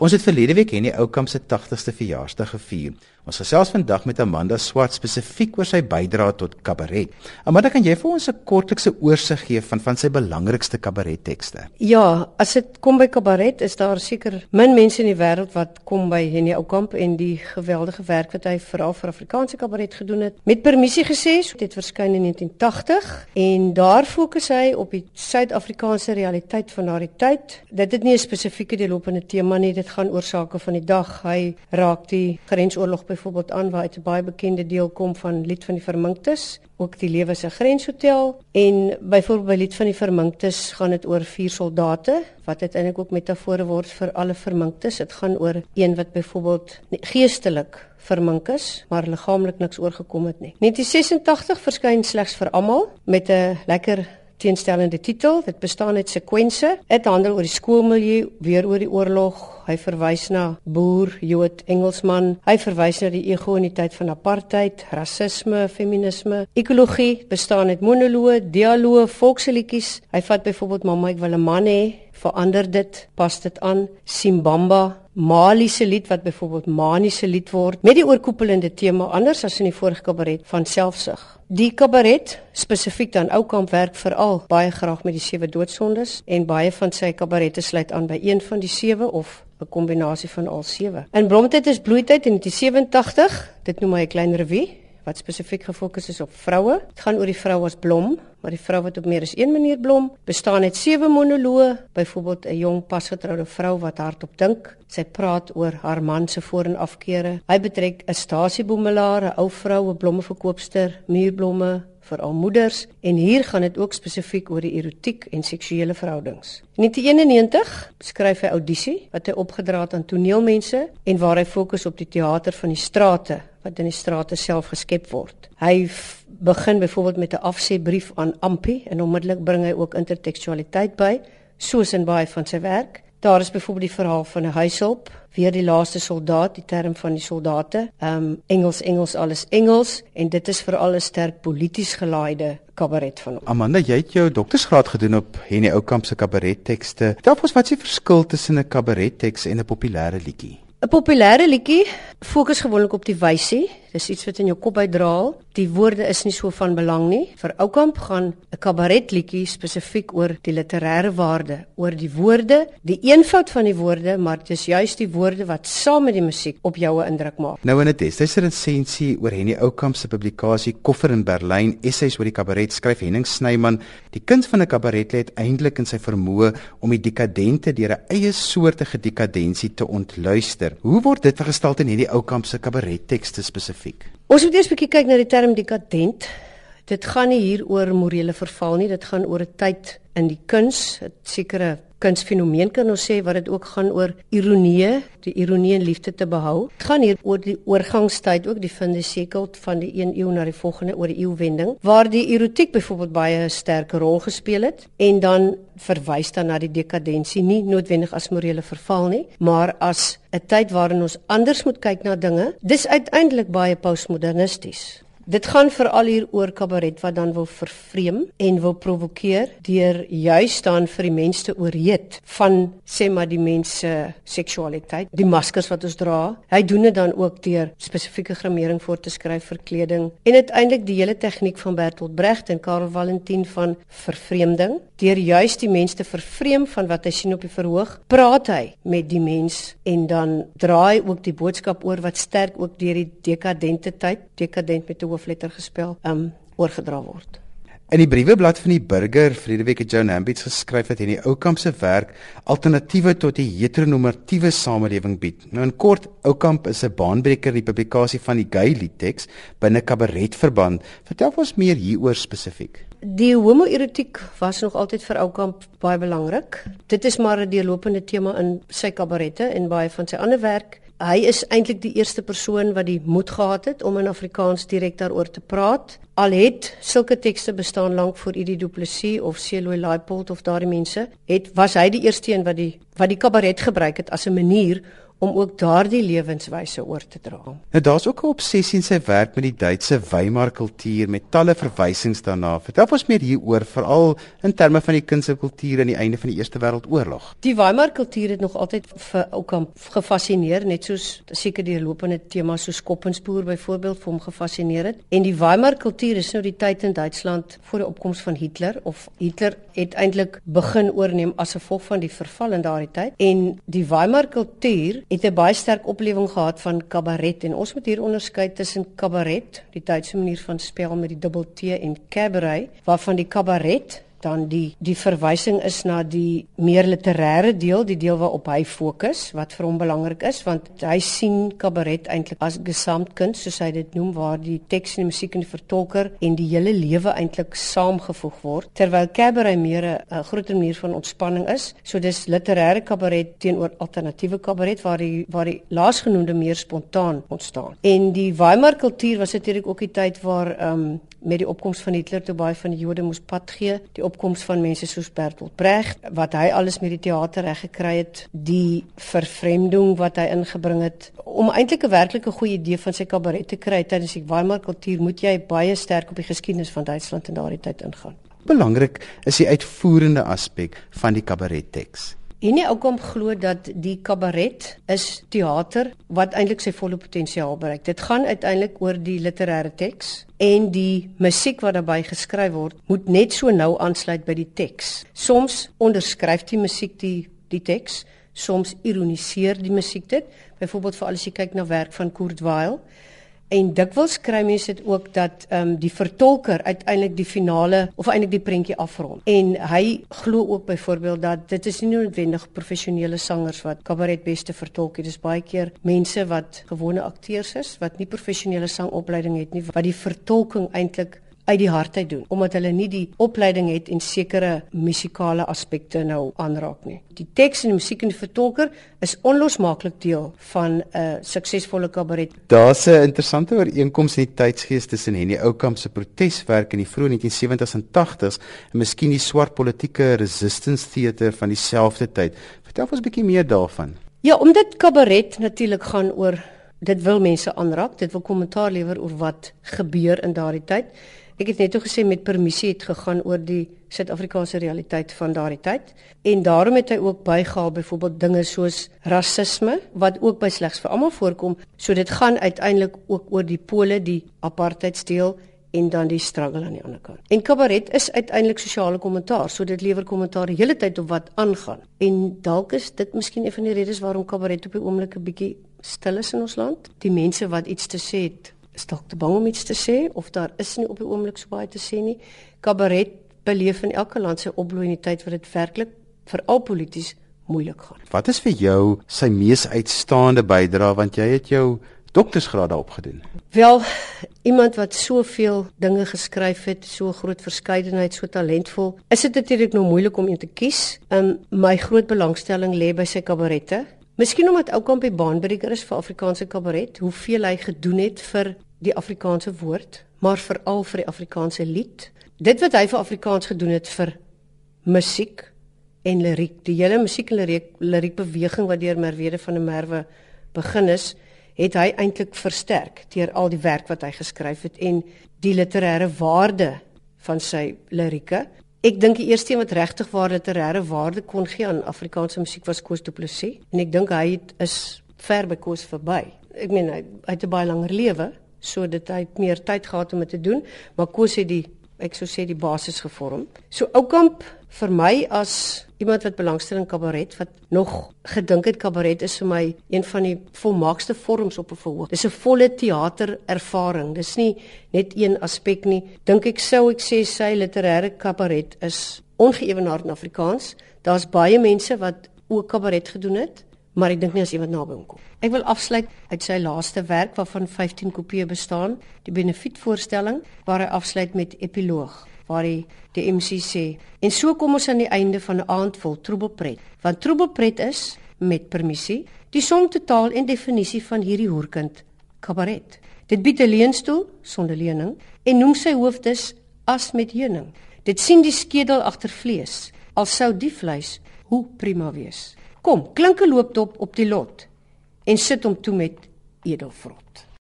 Ons het verlede week hierdie oukamp se 80ste verjaarsdag gevier. Ons gesels vandag met Amanda Swart spesifiek oor sy bydrae tot kabaret. Amanda, kan jy vir ons 'n kortlikse oorsig gee van van sy belangrikste kabarettekste? Ja, as dit kom by kabaret, is daar seker min mense in die wêreld wat kom by hierdie oukamp en die geweldige werk wat hy veral vir Afrikaanse kabaret gedoen het. Met permissie gesê, dit verskyn in 1980 en daar fokus hy op die Suid-Afrikaanse realiteit van daardie tyd. Dit het nie 'n spesifieke deurlopende tema nie, dit gaan oor sake van die dag. Hy raak die grensoorlog byvoorbeeld aan waar uit 'n baie bekende deel kom van Lied van die Verminktes, ook die Lewe se Grenshotel en byvoorbeeld by Lied van die Verminktes gaan dit oor vier soldate wat uiteindelik ook metafore word vir alle verminktes. Dit gaan oor een wat byvoorbeeld geestelik vermink is, maar liggaamlik niks oorgekom het nie. 1986 verskyn slegs vir almal met 'n lekker teenstellende titel. Dit bestaan uit sekwense. Dit handel oor die skoolmilieu, weer oor die oorlog. Hy verwys na boer, Jood, Engelsman. Hy verwys na die ego in die tyd van apartheid, rasisme, feminisme. Ekologie bestaan uit monoloë, dialoë, volksliedjies. Hy vat byvoorbeeld Mamma ek wil 'n man hê, verander dit, pas dit aan. Simbamba, Mali se lied wat byvoorbeeld Mani se lied word met die oorkoepelende tema anders as in die vorige kabaret van selfsug. Die kabaret spesifiek dan Oukamp werk veral baie graag met die sewe doodsondes en baie van sy kabarette sluit aan by een van die sewe of 'n kombinasie van al sewe. In Blomtyd is bloeityd in 1987, dit noem hy 'n klein revue wat spesifiek gefokus is op vroue. Dit gaan oor die vrou as blom, maar die vrou wat op meer as een manier blom, bestaan uit sewe monoloë, byvoorbeeld 'n jong pasgetroude vrou wat hardop dink. Sy praat oor haar man se voor- en afkeere. Hy betrek 'n stasieboemelaar, 'n ou vrou, 'n blommeverkoopster, muurblomme, veral moeders en hier gaan dit ook spesifiek oor die erotiek en seksuele verhoudings. In 1991 skryf hy audisie wat hy opgedra het aan toneelmense en waar hy fokus op die teater van die strate wat in die strate self geskep word. Hy begin byvoorbeeld met 'n afsêbrief aan Ampi en onmiddellik bring hy ook intertekstualiteit by, soos in baie van sy werk. Daar is byvoorbeeld die verhaal van 'n huishulp, weer die laaste soldaat, die term van die soldate. Ehm um, Engels, Engels, alles Engels en dit is veral 'n sterk polities gelaaide kabaret van hom. Amanda, jy het jou doktorsgraad gedoen op Henny Oukamp se kabarettekste. Daar was wat is die verskil tussen 'n kabaretteks en 'n populêre liedjie? 'n Populêre liedjie fokus gewoonlik op die wysie. Dis iets wat in jou kop uitdraal. Die woorde is nie so van belang nie. Vir Oukamp gaan 'n kabaretliedjie spesifiek oor die literêre waarde, oor die woorde, die eenvoud van die woorde, maar dit is juist die woorde wat saam met die musiek op jou 'n indruk maak. Nou in 'n destyds resensie oor Henny Oukamp se publikasie Koffer in Berlyn, essays oor die kabaret skryf Henning Snyman, die kuns van 'n kabaret lê uiteindelik in sy vermoë om die dekadente deur 'n eie soortige dekadensie te ontluister. Hoe word dit vergestel in hierdie ou kamp se kabarettekste spesifiek? Ons moet eers 'n bietjie kyk na die term dekadent. Dit gaan nie hier oor morele verval nie, dit gaan oor 'n tyd in die kuns, 'n sekere kunsfenomeen kan ons sê wat dit ook gaan oor ironie, die ironie en liefde te behou. Dit gaan hier oor die oorgangstyd ook die vind die sekel van die een eeu na die volgende oor die eeuwending waar die erotiek byvoorbeeld baie 'n sterk rol gespeel het en dan verwys dan na die dekadensie nie noodwendig as morele verval nie, maar as 'n tyd waarin ons anders moet kyk na dinge. Dis uiteindelik baie postmodernisties. Dit gaan veral hier oor kabaret wat dan wil vervreem en wil provokeer deur juis dan vir die mense te oorreed van sê maar die mense seksualiteit, die maskers wat ons dra. Hy doen dit dan ook deur spesifieke gramering voor te skryf vir kleding en uiteindelik die hele tegniek van Bertolt Brecht en Karl Valentin van vervreemding deur juis die mense te vervreem van wat hy sien op die verhoog, praat hy met die mens en dan draai ook die boodskap oor wat sterk ook deur die dekadente tyd, dekadent met 'n hoofletter gespel um oorgedra word. In die brieweblad van die Burger vrede week het Joan Hambits geskryf dat hy in die Oukamp se werk alternatiewe tot die heteronormatiewe samelewing bied. Nou in kort, Oukamp is 'n baanbreker in die publikasie van die gay liedteks binne kabaretverband. Vertel ons meer hieroor spesifiek. Die homoerotiek was nog altyd vir Oukamp baie belangrik. Dit is maar 'n deurlopende tema in sy kabarette en baie van sy ander werk hy is eintlik die eerste persoon wat die moed gehad het om in Afrikaans direk daaroor te praat. Al het sulke tekste bestaan lank voor Idi Du Plessis of Celoy Laipold of daardie mense, het was hy die eerste een wat die wat die kabaret gebruik het as 'n manier om ook daardie lewenswyse oor te dra. Nou daar's ook 'n obsessie in sy werk met die Duitse Weimar kultuur met talle verwysings daarna. Vertel ons meer hieroor veral in terme van die kuns en kultuur aan die einde van die Eerste Wêreldoorlog. Die Weimar kultuur het nog altyd vir Oukamp gefassineer, net soos seker die lopende tema so Skoppenspoor byvoorbeeld vir hom gefassineer het. En die Weimar kultuur is nou die tyd in Duitsland voor die opkoms van Hitler of Hitler het eintlik begin oorneem as gevolg van die verval in daardie tyd en die Weimar kultuur het 'n baie sterk oplewing gehad van kabaret en ons moet hier onderskei tussen kabaret, die Duitse manier van spel met die dubbel T en cabaret, waarvan die kabaret dan die die verwysing is na die meer literêre deel, die deel waarop hy fokus, wat vir hom belangrik is, want hy sien kabaret eintlik as gesamtkuns, soos hy dit noem, waar die teks en die musiek en die vertolker en die hele lewe eintlik saamgevoeg word, terwyl cabaret meer 'n groter manier van ontspanning is. So dis literêre kabaret teenoor alternatiewe kabaret waar die waar die laasgenoemde meer spontaan ontstaan. En die Weimar kultuur was natuurlik ook die tyd waar ehm um, met die opkoms van Hitler toe baie van die Jode moes pad gee, die opkoms van mense soos Bertolt Brecht wat hy alles met die teater reg gekry het, die vervreemding wat hy ingebring het om eintlik 'n werklike goeie idee van sy kabaret te kry tydens die Weimar kultuur moet jy baie sterk op die geskiedenis van Duitsland in daardie tyd ingaan. Belangrik is die uitvoerende aspek van die kabaretteks. En nie ook om glo dat die kabaret is teater wat eintlik sy volle potensiaal bereik. Dit gaan uiteindelik oor die literêre teks en die musiek wat daarbey geskryf word moet net so nou aansluit by die teks. Soms onderskryf die musiek die die teks, soms ironiseer die musiek dit. Byvoorbeeld vir al as jy kyk na werk van Kurt Weill, En dikwels kry mense dit ook dat ehm um, die vertolker uiteindelik die finale of eintlik die prentjie afrond. En hy glo ook byvoorbeeld dat dit is nie noodwendig professionele sangers wat kabaret beste vertolk nie. Dis baie keer mense wat gewone akteurs is wat nie professionele sangopleiding het nie wat die vertolking eintlik uit die hart uit doen omdat hulle nie die opleiding het en sekere musikale aspekte nou aanraak nie. Die teks en die musiek en die vertolker is onlosmaaklik deel van 'n uh, suksesvolle kabaret. Daar's 'n interessante ooreenkoms in die tydsgees tussen Henny Oukamp se proteswerk in die vroeë 1970s en 80s en miskien die swart politieke resistance theater van dieselfde tyd. Vertel ons 'n bietjie meer daarvan. Ja, omdat kabaret natuurlik gaan oor dit wil mense aanraak, dit wil kommentaar lewer oor wat gebeur in daardie tyd. Ek het net gesê met permissie het gegaan oor die Suid-Afrikaanse realiteit van daardie tyd en daarom het hy ook bygehaal byvoorbeeld dinge soos rasisme wat ook by slegs vir almal voorkom. So dit gaan uiteindelik ook oor die pole, die apartheidsdeel en dan die struggle aan die ander kant. En kabaret is uiteindelik sosiale kommentaar, so dit lewer kommentaar die hele tyd op wat aangaan. En dalk is dit miskien een van die redes waarom kabaret op die oomblik 'n bietjie stil is in ons land. Die mense wat iets te sê het, is dalk te bang om iets te sê of daar is nie op die oomblik so baie te sê nie. Kabaret beleef in elke land sy opbloei in die tyd wat dit werklik veral polities moeilik gaan. Wat is vir jou sy mees uitstaande bydrae want jy het jou doktorsgraad daarop gedoen? Wel, iemand wat soveel dinge geskryf het, so groot verskeidenheid, so talentvol, is dit natuurlik nou moeilik om een te kies. Um my groot belangstelling lê by sy kabarette. Miskien omdat Oukamp die baanbreker is vir Afrikaanse kabaret, hoeveel hy gedoen het vir die Afrikaanse woord, maar veral vir die Afrikaanse lied. Dit wat hy vir Afrikaans gedoen het vir musiek en liriek, die hele musiek en liriek, liriek beweging wat deur Merwede van der Merwe begin is, het hy eintlik versterk deur al die werk wat hy geskryf het en die literêre waarde van sy lirieke Ek dink die eerste een wat regtig waar literêre waarde kon gee aan Afrikaanse musiek was Koos Du Plessis en ek dink hy het, is ver by Koos verby. Ek meen hy, hy het 'n baie langer lewe, so dit hy het meer tyd gehad om dit te doen, maar Koos het die ek sou sê die basis gevorm. So Oukamp vir my as iemand wat belangstel in kabaret wat nog gedink het kabaret is vir my een van die volmaakste vorms op 'n verhoog. Dis 'n volle teaterervaring. Dis nie net een aspek nie. Dink ek sou ek sê sy literêre kabaret is ongeëwenaard in Afrikaans. Daar's baie mense wat ook kabaret gedoen het, maar ek dink nie as iemand naby hom kom. Ek wil afsluit uit sy laaste werk waarvan 15 kopieë bestaan, die benefietvoorstelling waar hy afsluit met epiloog waar hy die MC sê en so kom ons aan die einde van 'n aand vol troebelpret. Want troebelpret is met permissie die som totaal en definisie van hierdie hoerkind kabaret. Dit bied 'n leenstoel sonder lening en noem sy hoofdes as met heuning. Dit sien die skedel agter vlees al sou die vleis hoe prima wees kom klinke loopdop op die lot en sit hom toe met edelvrot.